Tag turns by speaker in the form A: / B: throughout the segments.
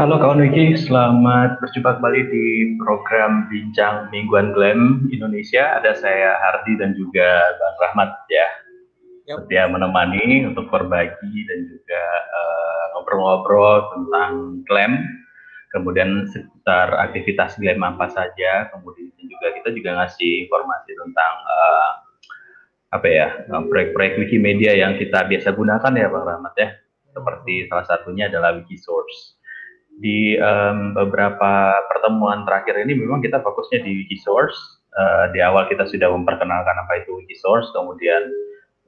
A: Halo kawan Wiki, selamat berjumpa kembali di program Bincang Mingguan Glam Indonesia. Ada saya Hardi dan juga Bang Rahmat ya. Yep. Setia menemani untuk berbagi dan juga uh, ngobrol-ngobrol tentang Glam, kemudian seputar aktivitas Glam apa saja, kemudian juga kita juga ngasih informasi tentang uh, apa ya proyek-proyek Wikimedia yang kita biasa gunakan ya Bang Rahmat ya seperti salah satunya adalah Wikisource. Di um, beberapa pertemuan terakhir ini memang kita fokusnya di Wikisource. Uh, di awal kita sudah memperkenalkan apa itu Wikisource, kemudian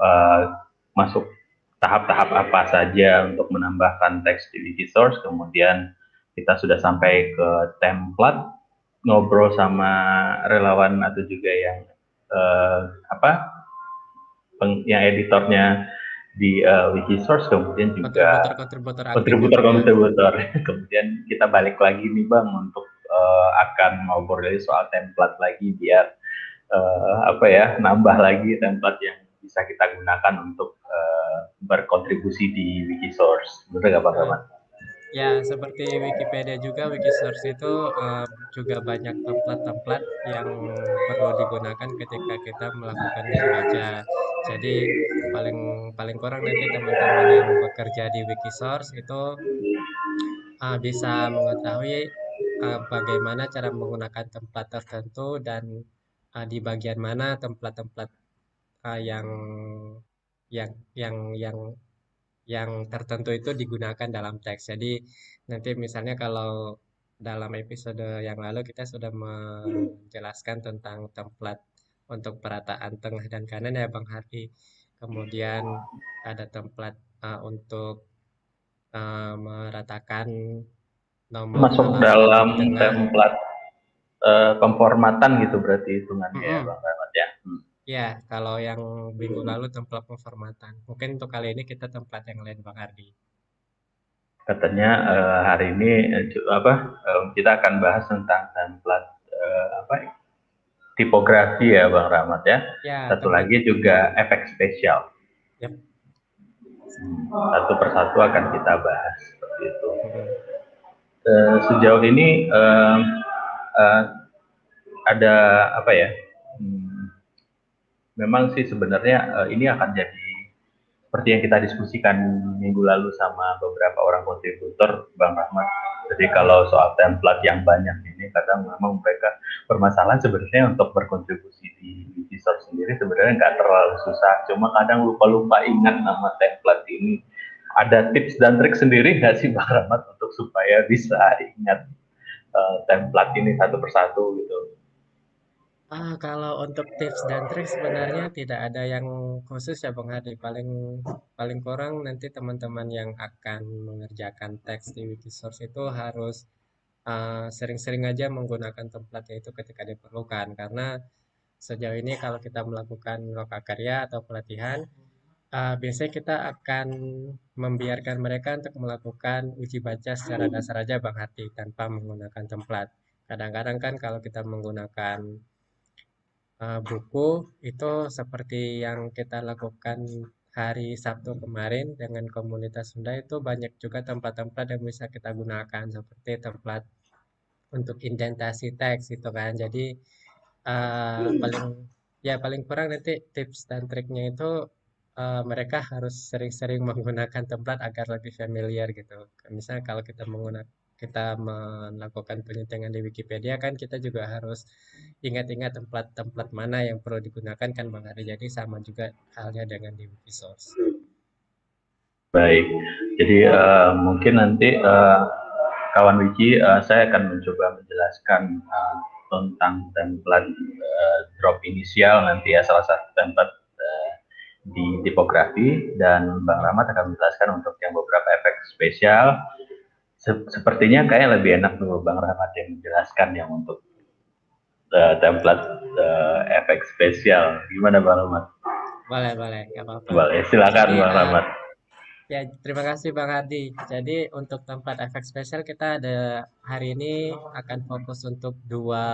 A: uh, masuk tahap-tahap apa saja untuk menambahkan teks di Wikisource, kemudian kita sudah sampai ke template ngobrol sama relawan atau juga yang uh, apa yang editornya di uh, Wikisource kemudian juga kontributor-kontributor kemudian kita balik lagi nih bang untuk uh, akan ngobrol dari soal template lagi biar uh, apa ya nambah lagi template yang bisa kita gunakan untuk uh, berkontribusi di Wikisource benar nggak Pak Rahmat?
B: Ya, seperti Wikipedia juga, Wikisource itu uh, juga banyak template-template yang perlu digunakan ketika kita melakukan baca. Jadi paling paling kurang nanti teman-teman yang bekerja di Wikisource itu uh, bisa mengetahui uh, bagaimana cara menggunakan template tertentu dan uh, di bagian mana template-template uh, yang yang yang yang yang tertentu itu digunakan dalam teks. Jadi nanti misalnya kalau dalam episode yang lalu kita sudah menjelaskan tentang template untuk perataan tengah dan kanan ya Bang Hardi. Kemudian ada template uh, untuk uh, meratakan
A: nomor masuk dalam template uh, pemformatan gitu berarti hitungannya mm -hmm. ya Bang Rahmat ya. Hmm.
B: Ya, kalau yang minggu lalu template pemformatan. Mungkin untuk kali ini kita template yang lain Bang Ardi.
A: Katanya uh, hari ini uh, apa uh, kita akan bahas tentang template apa tipografi ya Bang Rahmat ya. ya Satu template. lagi juga efek spesial. Yep. Hmm, satu persatu akan kita bahas seperti itu. Uh, sejauh ini uh, uh, ada apa ya? Hmm, memang sih sebenarnya uh, ini akan jadi seperti yang kita diskusikan minggu lalu sama beberapa orang kontributor Bang Rahmat. Jadi kalau soal template yang banyak ini kadang memang mereka permasalahan sebenarnya untuk berkontribusi di Wikisource sendiri sebenarnya nggak terlalu susah. Cuma kadang lupa-lupa ingat nama template ini. Ada tips dan trik sendiri nggak sih Bang Rahmat untuk supaya bisa ingat uh, template ini satu persatu gitu?
B: Ah, kalau untuk tips dan trik sebenarnya tidak ada yang khusus ya Bang Hadi. Paling paling kurang nanti teman-teman yang akan mengerjakan teks di Wikisource itu harus uh, sering-sering aja menggunakan template itu ketika diperlukan. Karena sejauh ini kalau kita melakukan lokakarya atau pelatihan, uh, biasanya kita akan membiarkan mereka untuk melakukan uji baca secara dasar aja Bang Hadi tanpa menggunakan template. Kadang-kadang kan kalau kita menggunakan uh, buku itu seperti yang kita lakukan hari Sabtu kemarin dengan komunitas Sunda itu banyak juga tempat-tempat yang bisa kita gunakan seperti tempat untuk indentasi teks itu kan. Jadi uh, paling ya paling kurang nanti tips dan triknya itu uh, mereka harus sering-sering menggunakan tempat agar lebih familiar gitu. Misalnya kalau kita menggunakan kita melakukan penyetangan di Wikipedia kan kita juga harus ingat-ingat tempat-tempat mana yang perlu digunakan kan Bang Ari. Jadi sama juga halnya dengan di Wikisource.
A: Baik, jadi uh, mungkin nanti uh, kawan Wiki uh, saya akan mencoba menjelaskan uh, tentang template uh, drop inisial nanti ya salah satu template di tipografi dan Bang Rahmat akan menjelaskan untuk yang beberapa efek spesial sepertinya kayak lebih enak tuh Bang Rahmat yang menjelaskan yang untuk uh, template uh, efek spesial. Gimana Bang Rahmat?
B: Boleh, boleh, nggak apa-apa.
A: Boleh, silakan Jadi, Bang uh, Rahmat.
B: Ya, terima kasih Bang Hadi. Jadi untuk template efek spesial kita ada hari ini akan fokus untuk dua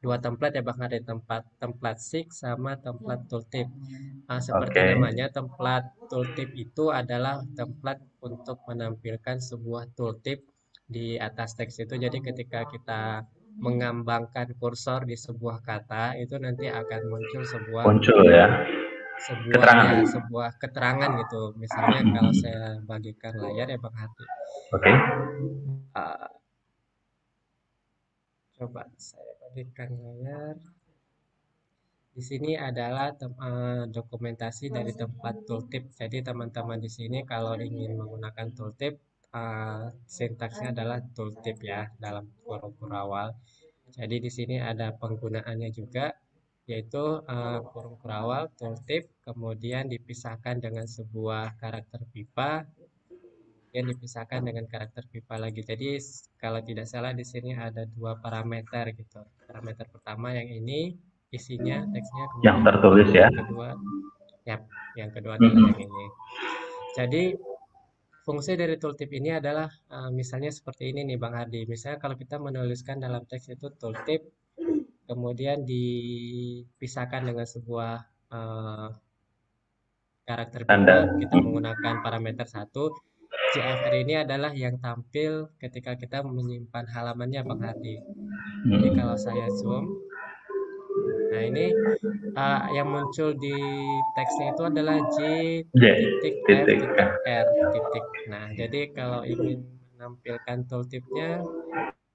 B: dua template ya Bang ada tempat template SIG sama template tooltip. Uh, seperti okay. namanya template tooltip itu adalah template untuk menampilkan sebuah tooltip di atas teks itu. Jadi ketika kita mengambangkan kursor di sebuah kata itu nanti akan muncul sebuah
A: muncul ya
B: sebuah keterangan. Ya, sebuah keterangan gitu. Misalnya kalau saya bagikan layar ya Bang Hati. Oke.
A: Okay. Uh,
B: coba saya bagikan layar. Di sini adalah uh, dokumentasi dari tempat tooltip. Jadi teman-teman di sini kalau ingin menggunakan tooltip, uh, sintaksnya adalah tooltip ya dalam kurung awal. Jadi di sini ada penggunaannya juga yaitu uh, kurung kurawal tooltip kemudian dipisahkan dengan sebuah karakter pipa yang dipisahkan dengan karakter pipa lagi. Jadi kalau tidak salah di sini ada dua parameter gitu. Parameter pertama yang ini isinya teksnya
A: yang tertulis ya.
B: yang kedua ya yang kedua adalah mm -hmm. yang ini. Jadi fungsi dari tooltip ini adalah uh, misalnya seperti ini nih Bang Hardi misalnya kalau kita menuliskan dalam teks itu tooltip kemudian dipisahkan dengan sebuah uh, karakter Tanda. kita menggunakan parameter satu CFR ini adalah yang tampil ketika kita menyimpan halamannya Bang Hadi. Jadi hmm. kalau saya zoom, nah ini uh, yang muncul di teksnya itu adalah J titik F titik R titik. Nah jadi kalau ingin menampilkan tooltipnya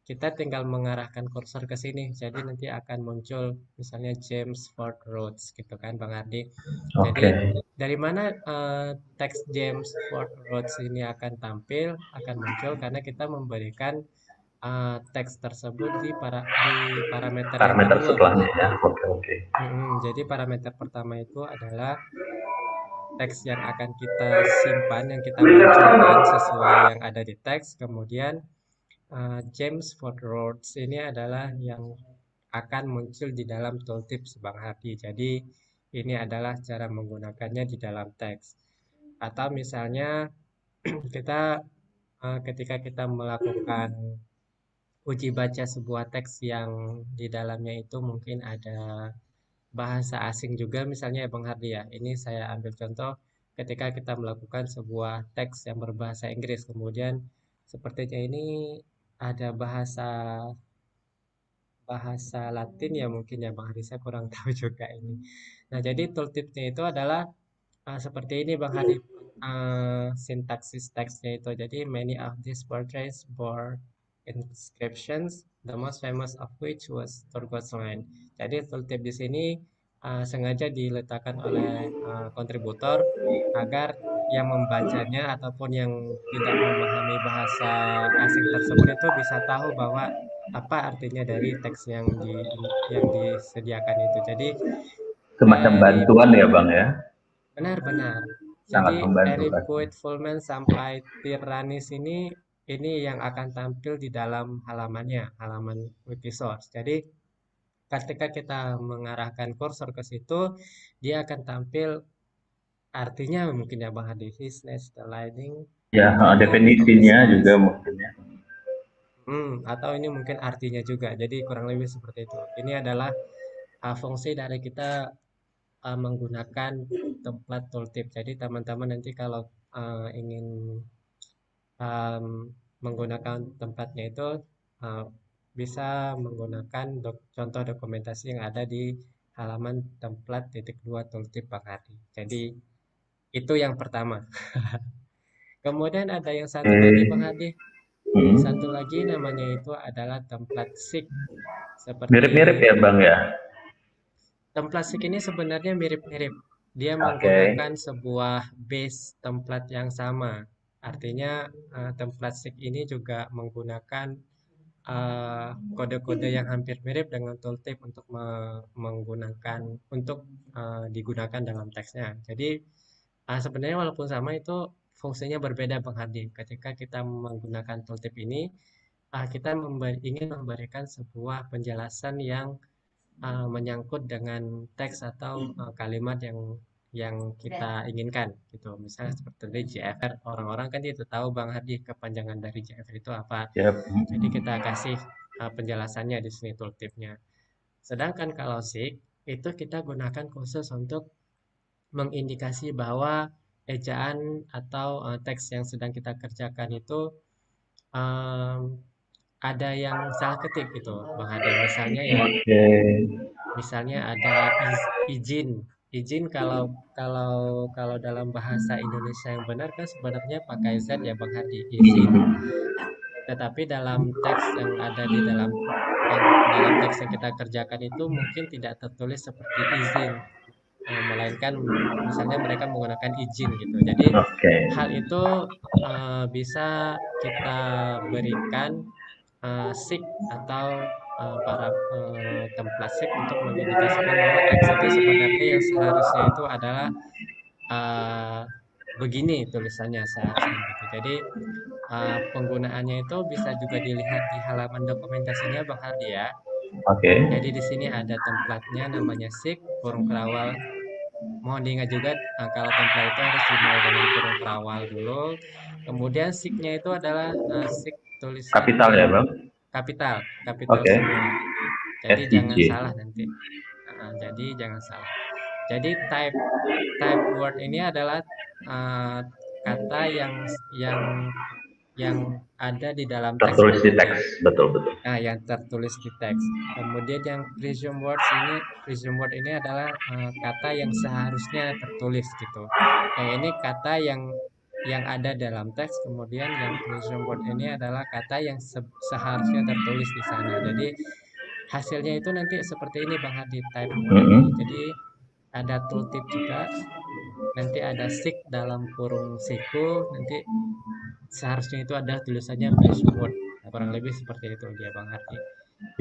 B: kita tinggal mengarahkan kursor ke sini jadi nanti akan muncul misalnya James Ford Roads gitu kan Bang Ardi. Okay. jadi dari mana uh, teks James Ford Roads ini akan tampil akan muncul karena kita memberikan uh, teks tersebut di para di parameter,
A: parameter setelahnya ya. Oke okay, oke. Okay.
B: hmm, jadi parameter pertama itu adalah teks yang akan kita simpan yang kita munculkan sesuai yang ada di teks. Kemudian uh, James Ford Rhodes ini adalah yang akan muncul di dalam tooltip Bang Hati. Jadi ini adalah cara menggunakannya di dalam teks. Atau misalnya kita uh, ketika kita melakukan uji baca sebuah teks yang di dalamnya itu mungkin ada bahasa asing juga misalnya ya Bang Hardi ya. Ini saya ambil contoh ketika kita melakukan sebuah teks yang berbahasa Inggris kemudian sepertinya ini ada bahasa bahasa Latin ya mungkin ya Bang Hari saya kurang tahu juga ini. Nah jadi tooltipnya itu adalah uh, seperti ini Bang Hari uh, sintaksis teksnya itu. Jadi many of these portraits bore inscriptions, the most famous of which was Turgot's Line. Jadi tooltip di sini uh, sengaja diletakkan oleh uh, kontributor agar yang membacanya ataupun yang tidak memahami bahasa asing tersebut itu bisa tahu bahwa apa artinya dari teks yang di yang disediakan itu. Jadi
A: semacam dari, bantuan ya bang ya.
B: Benar-benar. Jadi dari Poet Fullman sampai Tiranis ini ini yang akan tampil di dalam halamannya, halaman Wikisource. Jadi ketika kita mengarahkan kursor ke situ, dia akan tampil artinya mungkin ya Bang Hadi business the lighting
A: ya definisinya juga mungkin ya.
B: Hmm, atau ini mungkin artinya juga. Jadi kurang lebih seperti itu. Ini adalah uh, fungsi dari kita uh, menggunakan template tooltip. Jadi teman-teman nanti kalau uh, ingin um, menggunakan tempatnya itu uh, bisa menggunakan dok contoh dokumentasi yang ada di halaman template titik dua tooltip Bang Hadi. Jadi itu yang pertama. Kemudian ada yang satu hmm. lagi Bang Hadi. Hmm. Satu lagi namanya itu adalah template SIG.
A: mirip-mirip ya Bang ya?
B: Template SIG ini sebenarnya mirip-mirip. Dia okay. menggunakan sebuah base template yang sama. Artinya uh, template SIG ini juga menggunakan eh, kode-kode uh, yang hampir mirip dengan tooltip untuk me menggunakan untuk uh, digunakan dalam teksnya. Jadi uh, sebenarnya walaupun sama itu fungsinya berbeda Bang Hardi. Ketika kita menggunakan tooltip ini, uh, kita memberi, ingin memberikan sebuah penjelasan yang uh, menyangkut dengan teks atau uh, kalimat yang yang kita inginkan gitu. Misalnya seperti tadi JFR, orang-orang kan itu tahu Bang Hardi kepanjangan dari JFR itu apa. Yep. Jadi kita kasih uh, penjelasannya di sini tooltipnya. Sedangkan kalau seek itu kita gunakan khusus untuk mengindikasi bahwa ejaan atau uh, teks yang sedang kita kerjakan itu um, ada yang salah ketik gitu, Bang Ade. Misalnya ya,
A: Oke.
B: misalnya ada iz- izin. Izin kalau kalau kalau dalam bahasa Indonesia yang benar kan sebenarnya pakai Z ya Bang Hadi, izin. Tetapi dalam teks yang ada di dalam yang dalam teks yang kita kerjakan itu mungkin tidak tertulis seperti izin, melainkan misalnya mereka menggunakan izin gitu. Jadi
A: Oke.
B: hal itu eh, bisa kita berikan uh, SIG atau uh, para uh, template SIG untuk mengindikasikan bahwa teks itu sebenarnya yang seharusnya itu adalah uh, begini tulisannya seharusnya gitu. Jadi uh, penggunaannya itu bisa juga dilihat di halaman dokumentasinya Bang Hardi ya.
A: Oke.
B: Jadi di sini ada templatenya namanya SIG kurung kerawal. Mohon diingat juga uh, kalau template itu harus dimulai dengan kurung kerawal dulu. Kemudian SIG-nya itu adalah uh, SIG tulisan
A: Kapital ya, Bang?
B: kapital, kapital
A: Oke.
B: semua. Jadi
A: SIG.
B: jangan salah nanti. Uh, jadi jangan salah. Jadi type type word ini adalah uh, kata yang yang yang ada di dalam teks.
A: Tertulis di teks, betul betul.
B: Nah, yang tertulis di teks. Kemudian yang presume words ini, presume word ini adalah uh, kata yang seharusnya tertulis gitu. Yang ini kata yang yang ada dalam teks, kemudian yang presume word ini adalah kata yang se- seharusnya tertulis di sana. Jadi hasilnya itu nanti seperti ini Bang Hadi type ini.
A: Mhm.
B: Jadi ada tooltip juga, nanti ada seek dalam kurung siku, nanti seharusnya itu ada tulisannya word. Nah, kurang lebih seperti itu dia Bang Hardi.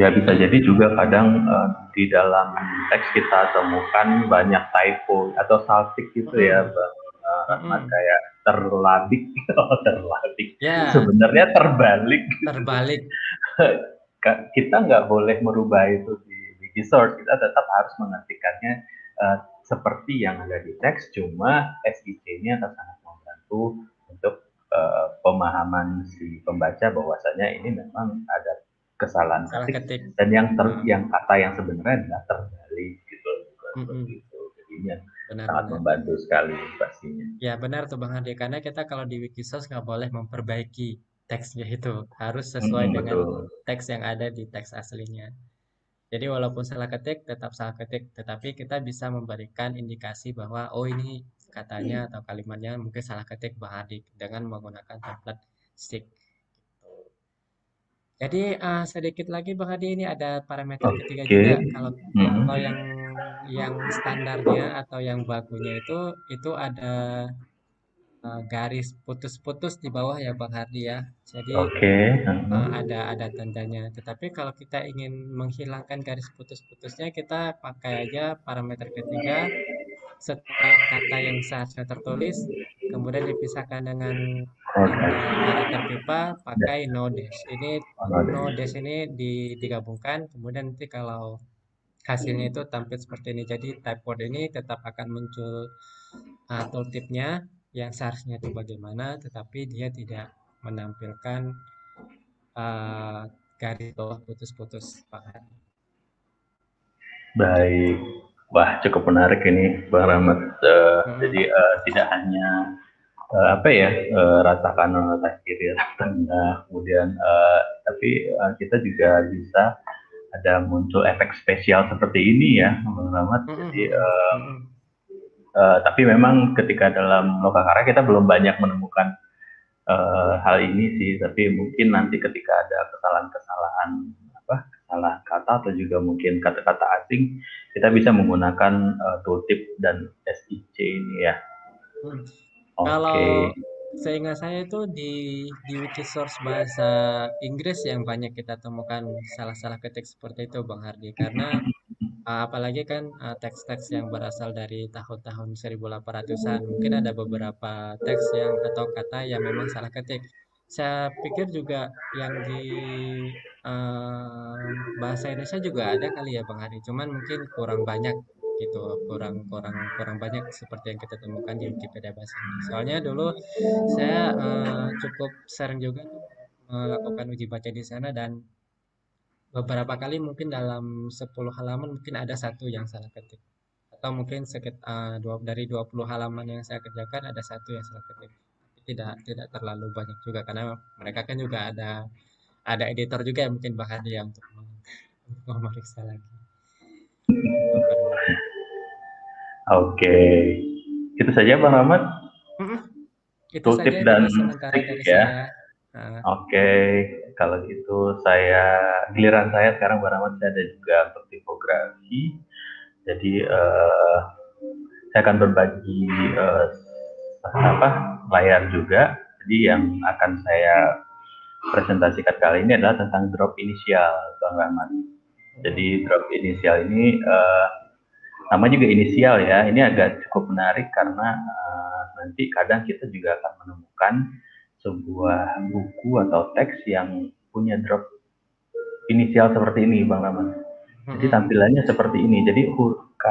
A: Ya bisa jadi juga kadang eh, di dalam teks kita temukan banyak typo atau saltik gitu ya. Bang eh, Rahmat
B: Mm-mm.
A: kayak terladik, oh terladik.
B: Ya,
A: Sebenarnya terbalik.
B: terbalik.
A: Kita nggak boleh merubah itu di Wikisource. Kita tetap harus mengetikkannya eh, seperti yang ada di teks. Cuma SIC-nya akan sangat membantu untuk eh, pemahaman si pembaca bahwasanya ini memang ada kesalahan
B: Salah
A: ketik
B: ketik.
A: dan yang ter,
B: Hmm.
A: yang kata yang sebenarnya adalah terbalik gitu
B: Mm-mm.
A: seperti itu jadi ini yang sangat
B: Benar-benar.
A: membantu sekali pastinya
B: Ya benar tuh Bang Hardi. Karena kita kalau di Wikisource nggak boleh memperbaiki teksnya itu. Harus sesuai
A: Mm,
B: dengan
A: betul
B: teks yang ada di teks aslinya. Jadi walaupun salah ketik, tetap salah ketik. Tetapi kita bisa memberikan indikasi bahwa, oh ini katanya atau kalimatnya mungkin salah ketik Bang dengan menggunakan template stick. Jadi eh, sedikit lagi Bang Hadi ini ada parameter ketiga
A: oke
B: juga. Kalau
A: Mm,
B: kalau yang yang standarnya atau yang bakunya itu itu ada garis putus-putus di bawah ya Bang Hardi ya. Jadi
A: oke
B: eh,
A: mm,
B: ada ada tandanya. Tetapi kalau kita ingin menghilangkan garis putus-putusnya kita pakai aja parameter ketiga setelah kata yang seharusnya tertulis kemudian dipisahkan dengan karakter pipa pakai no dash. Ini no dash ini di- digabungkan kemudian nanti kalau hasilnya itu tampil seperti ini. Jadi type word ini tetap akan muncul uh, tooltipnya yang seharusnya itu bagaimana, tetapi dia tidak menampilkan uh, garis bawah putus-putus. Pak
A: baik. Wah cukup menarik ini Bang Rahmat. Eh,
B: Hmm.
A: jadi eh, tidak hanya eh, apa ya eh, rata kanan rata kiri rata tengah kemudian eh, tapi eh, kita juga bisa ada muncul efek spesial seperti ini ya Bang Rahmat.
B: Mm-mm,
A: jadi eh, Eh, tapi memang ketika dalam lokakarya kita belum banyak menemukan eh, hal ini sih, tapi mungkin nanti ketika ada kesalahan-kesalahan apa kesalahan kata atau juga mungkin kata-kata asing, kita bisa menggunakan eh, tooltip dan SIC ini ya.
B: Hmm.
A: Oke,
B: Kalau seingat saya itu di di Wikisource bahasa Inggris yang banyak kita temukan salah-salah ketik seperti itu Bang Hardi karena uh, apalagi kan uh, teks-teks yang berasal dari tahun-tahun 1800-an mungkin ada beberapa teks yang atau kata yang memang salah ketik. Saya pikir juga yang di uh, bahasa Indonesia juga ada kali ya Bang Hardi, cuman mungkin kurang banyak gitu kurang kurang kurang banyak seperti yang kita temukan di Wikipedia bahasa Inggris. Soalnya dulu saya eh, cukup sering juga melakukan uji baca di sana dan beberapa kali mungkin dalam 10 halaman mungkin ada satu yang salah ketik. Atau mungkin sekitar uh, dua, dari 20 halaman yang saya kerjakan ada satu yang salah ketik. Tidak tidak terlalu banyak juga karena mereka kan juga ada ada editor juga yang mungkin bahkan dia untuk memeriksa lagi.
A: Oke. Itu saja Bang Rahmat.
B: Itu saja dan
A: trik ya. Oke, okay. Kalau gitu saya giliran saya sekarang Bang saya ada juga untuk tipografi. Jadi uh, saya akan berbagi uh, apa layar juga. Jadi yang akan saya presentasikan kali ini adalah tentang drop inisial, Bang Rahmat. Jadi drop inisial ini uh, nama juga inisial ya. Ini agak cukup menarik karena uh, nanti kadang kita juga akan menemukan sebuah buku atau teks yang punya drop inisial seperti ini, Bang Rahman. Jadi tampilannya seperti ini. Jadi huruf K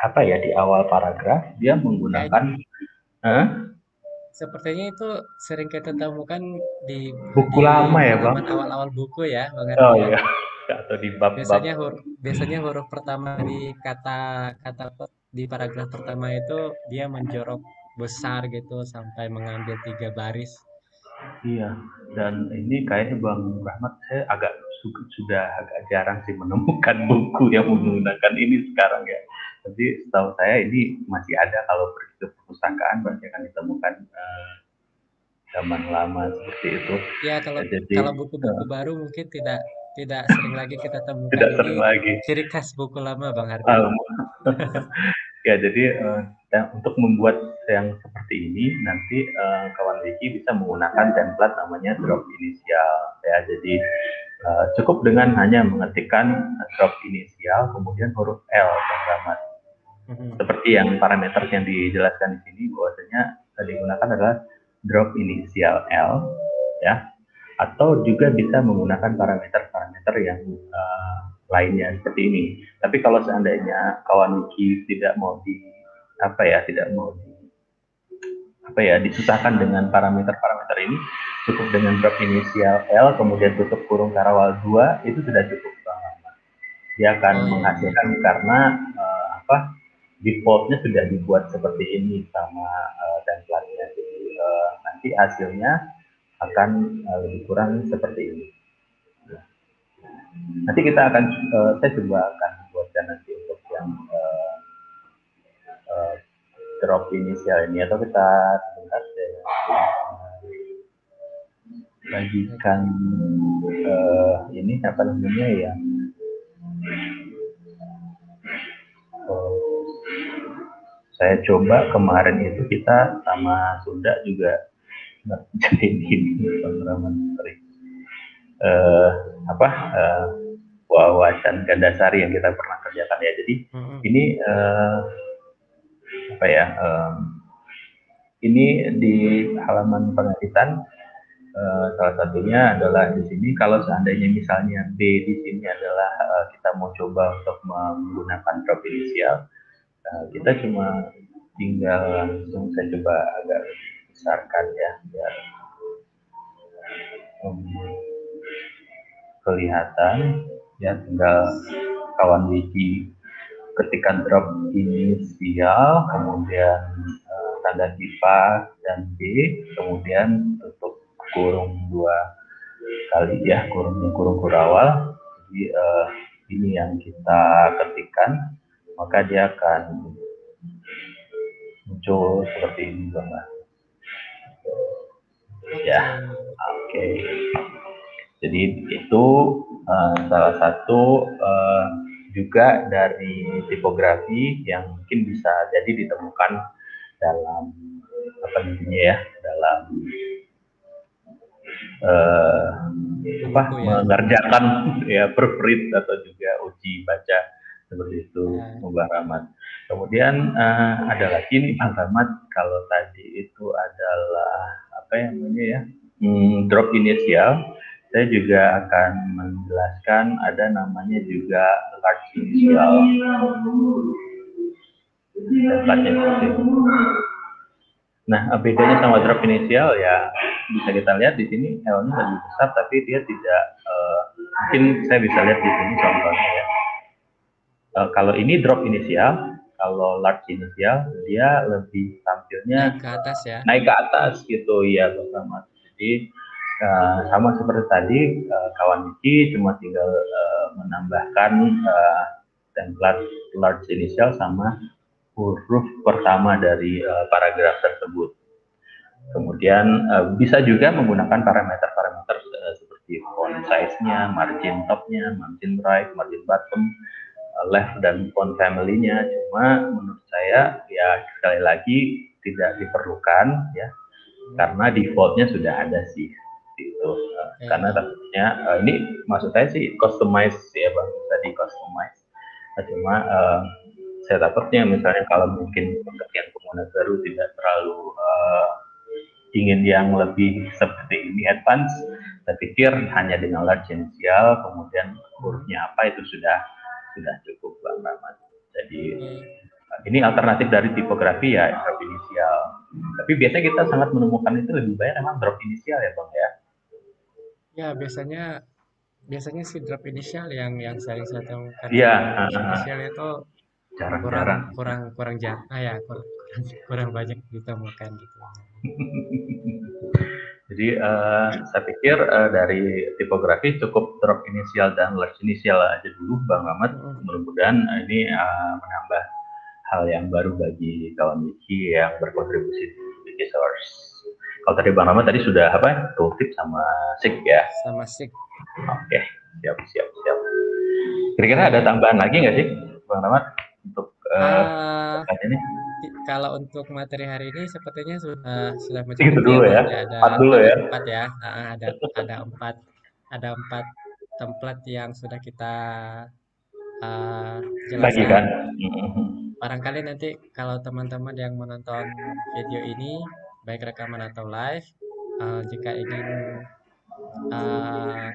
A: apa ya di awal paragraf dia menggunakan
B: huh? Sepertinya itu sering kita temukan di
A: buku di lama ya, Bang.
B: Awal-awal buku ya, Bang.
A: Oh iya. Atau di bab,
B: -bab. Biasanya huruf biasanya huruf pertama di kata kata di paragraf pertama itu dia menjorok besar gitu sampai mengambil tiga baris
A: Iya, dan ini kayaknya Bang Rahmat saya agak sudah agak jarang sih menemukan buku yang menggunakan ini sekarang ya. Jadi setahu saya ini masih ada kalau pergi ke perpustakaan pasti akan ditemukan uh, zaman lama seperti itu.
B: Ya kalau Jadi, kalau buku-buku uh, baru mungkin tidak tidak sering lagi kita temukan.
A: Tidak sering lagi.
B: Ciri khas buku lama Bang Ardi.
A: ya jadi uh, untuk membuat yang seperti ini nanti uh, kawan Wiki bisa menggunakan template namanya drop inisial ya jadi uh, cukup dengan hanya mengetikkan drop inisial kemudian huruf L Rahmat mm-hmm. seperti yang parameter yang dijelaskan di sini bahwasanya digunakan adalah drop inisial L ya atau juga bisa menggunakan parameter-parameter yang uh, lainnya seperti ini. Tapi kalau seandainya kawan wiki tidak mau di apa ya, tidak mau di apa ya disusahkan dengan parameter-parameter ini cukup dengan drop inisial L kemudian tutup kurung karawal 2 itu sudah cukup banget. Dia akan hmm. menghasilkan karena uh, apa defaultnya sudah dibuat seperti ini sama uh, template-nya. Jadi uh, nanti hasilnya akan uh, lebih kurang seperti ini. Nanti kita akan, uh, saya coba akan buatkan nanti untuk yang uh, uh, drop inisial ini atau kita lihat ya, bagikan uh, ini apa namanya yang uh, saya coba kemarin itu kita sama Sunda juga ngerjain ini pengalaman uh, apa uh, wawasan gandasari yang kita pernah kerjakan ya. Jadi hmm. ini uh, apa ya? Um, ini di halaman pengeditan uh, salah satunya adalah di sini kalau seandainya misalnya B di sini adalah uh, kita mau coba untuk menggunakan drop uh, kita cuma tinggal langsung saya coba agak besarkan ya biar um, kelihatan ya tinggal kawan wiki ketikan drop inisial kemudian uh, tanda tipa dan B kemudian tutup kurung dua kali ya kurungnya kurung kurawal jadi uh, ini yang kita ketikkan maka dia akan muncul seperti ini bang ya oke okay. Jadi itu uh, salah satu uh, juga dari tipografi yang mungkin bisa jadi ditemukan dalam apa namanya ya dalam uh, apa ya. mengerjakan ya proofread atau juga uji baca seperti itu ya. Mbak Rahmat. Kemudian uh, ada lagi nih Bang Rahmat kalau tadi itu adalah apa yang namanya ya hmm, drop inisial saya juga akan menjelaskan ada namanya juga large initial Nah, bedanya sama drop inisial ya bisa kita lihat di sini L-nya lebih besar tapi dia tidak uh, mungkin saya bisa lihat di sini contohnya ya. Uh, kalau ini drop inisial, kalau large inisial dia lebih tampilnya
B: naik ke atas ya.
A: Naik ke atas gitu ya bersama. Jadi uh, sama seperti tadi uh, kawan Miki cuma tinggal uh, menambahkan uh, template large initial sama huruf pertama dari uh, paragraf tersebut. Kemudian uh, bisa juga menggunakan parameter-parameter uh, seperti font size-nya, margin top-nya, margin right, margin bottom, uh, left dan font family-nya. Cuma menurut saya ya sekali lagi tidak diperlukan ya karena defaultnya sudah ada sih itu uh, hmm. karena tentunya uh, ini maksud saya sih customize ya bang. Tadi customize. Nah, cuma uh, saya takutnya misalnya kalau mungkin pengertian pengguna baru tidak terlalu uh, ingin yang lebih seperti ini advance saya pikir hanya dengan large initial kemudian hurufnya apa itu sudah sudah cukup bang Rahmat. Jadi hmm. ini alternatif dari tipografi ya drop inisial tapi biasanya kita sangat menemukan itu lebih banyak memang drop inisial ya bang ya
B: Ya, biasanya biasanya si drop inisial yang yang sering saya temukan.
A: Iya,
B: inisial itu
A: jarang
B: kurang jarang. kurang kurang jarang ah, ya kurang, kurang banyak ditemukan gitu.
A: Jadi uh, saya pikir uh, dari tipografi cukup drop inisial dan large inisial aja dulu Bang Ahmad. Mudah-mudahan ini uh, menambah hal yang baru bagi kawan Wiki yang berkontribusi di Wikisource. Kalau tadi Bang Rahmat tadi sudah apa? Tooltip sama SIG ya?
B: Sama SIG.
A: Oke, siap, siap, siap. Kira-kira ada tambahan lagi nggak sih, Bang Rahmat, untuk uh, uh,
B: ini? Kalau untuk materi hari ini sepertinya sudah sudah
A: mencukupi. Itu dulu ya.
B: Ada empat dulu ya. Empat ya. Nah, ada ada empat ada empat template yang sudah kita uh, jelaskan. kan? Barangkali nanti kalau teman-teman yang menonton video ini baik rekaman atau live. Uh, jika ingin uh,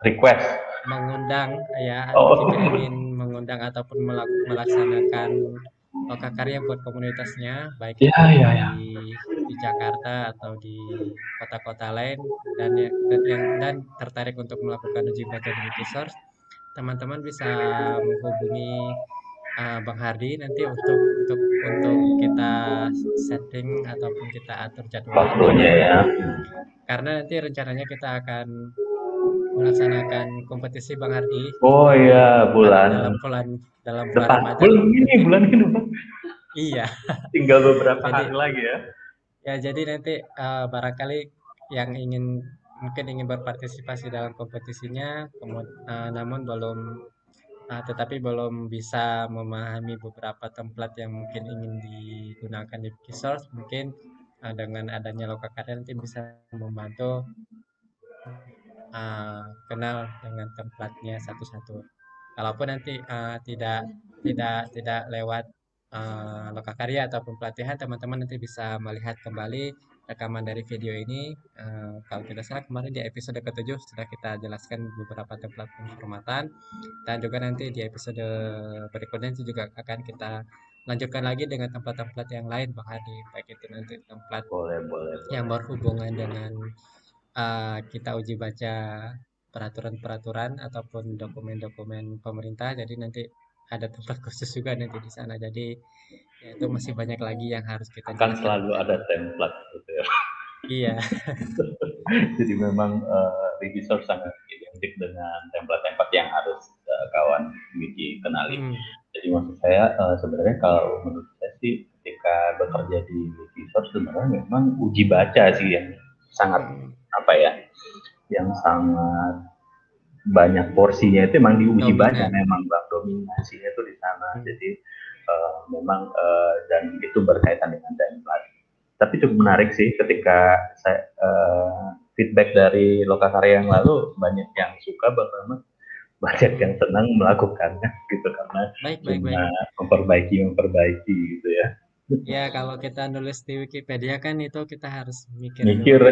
A: request
B: mengundang ya oh. jika ingin mengundang ataupun melaksanakan loka karya buat komunitasnya baik
A: ya, ya, ya.
B: di di Jakarta atau di kota-kota lain dan yang dan, dan tertarik untuk melakukan uji baca di Wikisource teman-teman bisa menghubungi uh, Bang Hardi nanti untuk untuk untuk kita setting ataupun kita atur jadwal
A: waktunya ya.
B: Karena nanti rencananya kita akan melaksanakan kompetisi Bang Hardi.
A: Oh iya, bulan
B: dalam bulan dalam bulan Ramadan.
A: Bulan ini, bulan ini, Bang.
B: Iya.
A: Tinggal beberapa jadi, hari lagi ya.
B: Ya, jadi nanti uh, barangkali yang ingin mungkin ingin berpartisipasi dalam kompetisinya, kemudian, uh, namun belum uh, tetapi belum bisa memahami beberapa template yang mungkin ingin digunakan di Wikisource mungkin uh, dengan adanya Lokakarya nanti bisa membantu uh, kenal dengan templatenya satu-satu. Kalaupun nanti uh, tidak tidak tidak lewat uh, Lokakarya ataupun pelatihan teman-teman nanti bisa melihat kembali rekaman dari video ini uh, kalau tidak salah kemarin di episode ke-7 sudah kita jelaskan beberapa template pemformatan dan juga nanti di episode berikutnya juga akan kita lanjutkan lagi dengan template-template yang lain. Bang Hadi baik itu nanti template
A: boleh, boleh,
B: yang berhubungan dengan uh, kita uji baca peraturan-peraturan ataupun dokumen-dokumen pemerintah. Jadi nanti ada tempat khusus juga nanti di sana. Jadi ya itu masih banyak lagi yang harus kita
A: kan selalu ada template
B: iya
A: jadi memang uh, Register sangat identik dengan template-template yang harus uh, kawan Wiki kenali hmm. jadi maksud saya uh, sebenarnya kalau menurut saya sih ketika bekerja di Register sebenarnya memang uji baca sih yang sangat hmm. apa ya yang sangat banyak porsinya itu memang diuji banyak memang bang dominasinya itu di sana hmm. jadi uh, memang uh, dan itu berkaitan dengan template tapi cukup menarik sih ketika saya uh, feedback dari lokakarya yang lalu banyak yang suka Rahmat banyak yang senang melakukannya gitu karena baik, baik, baik. memperbaiki memperbaiki gitu ya
B: Ya, kalau kita nulis di Wikipedia kan itu kita harus mikir,
A: mikir.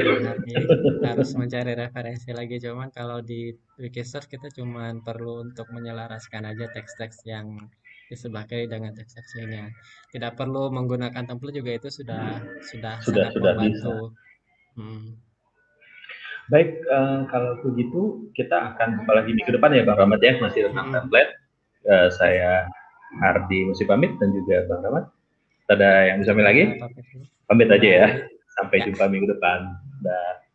B: harus mencari referensi lagi. Cuman kalau di Wikisource kita cuma perlu untuk menyelaraskan aja teks-teks yang di sebelah kiri dengan teks aslinya. Tidak perlu menggunakan template juga itu sudah sudah,
A: sudah sangat
B: sudah membantu. Hmm.
A: Baik, uh, kalau begitu kita akan jumpa lagi minggu depan ya Bang Rahmat ya, masih tentang template. Uh, saya Hardi mesti pamit dan juga Bang Rahmat. Ada yang bisa pamit lagi? Pamit aja ya. Sampai ya. jumpa minggu depan. Dah.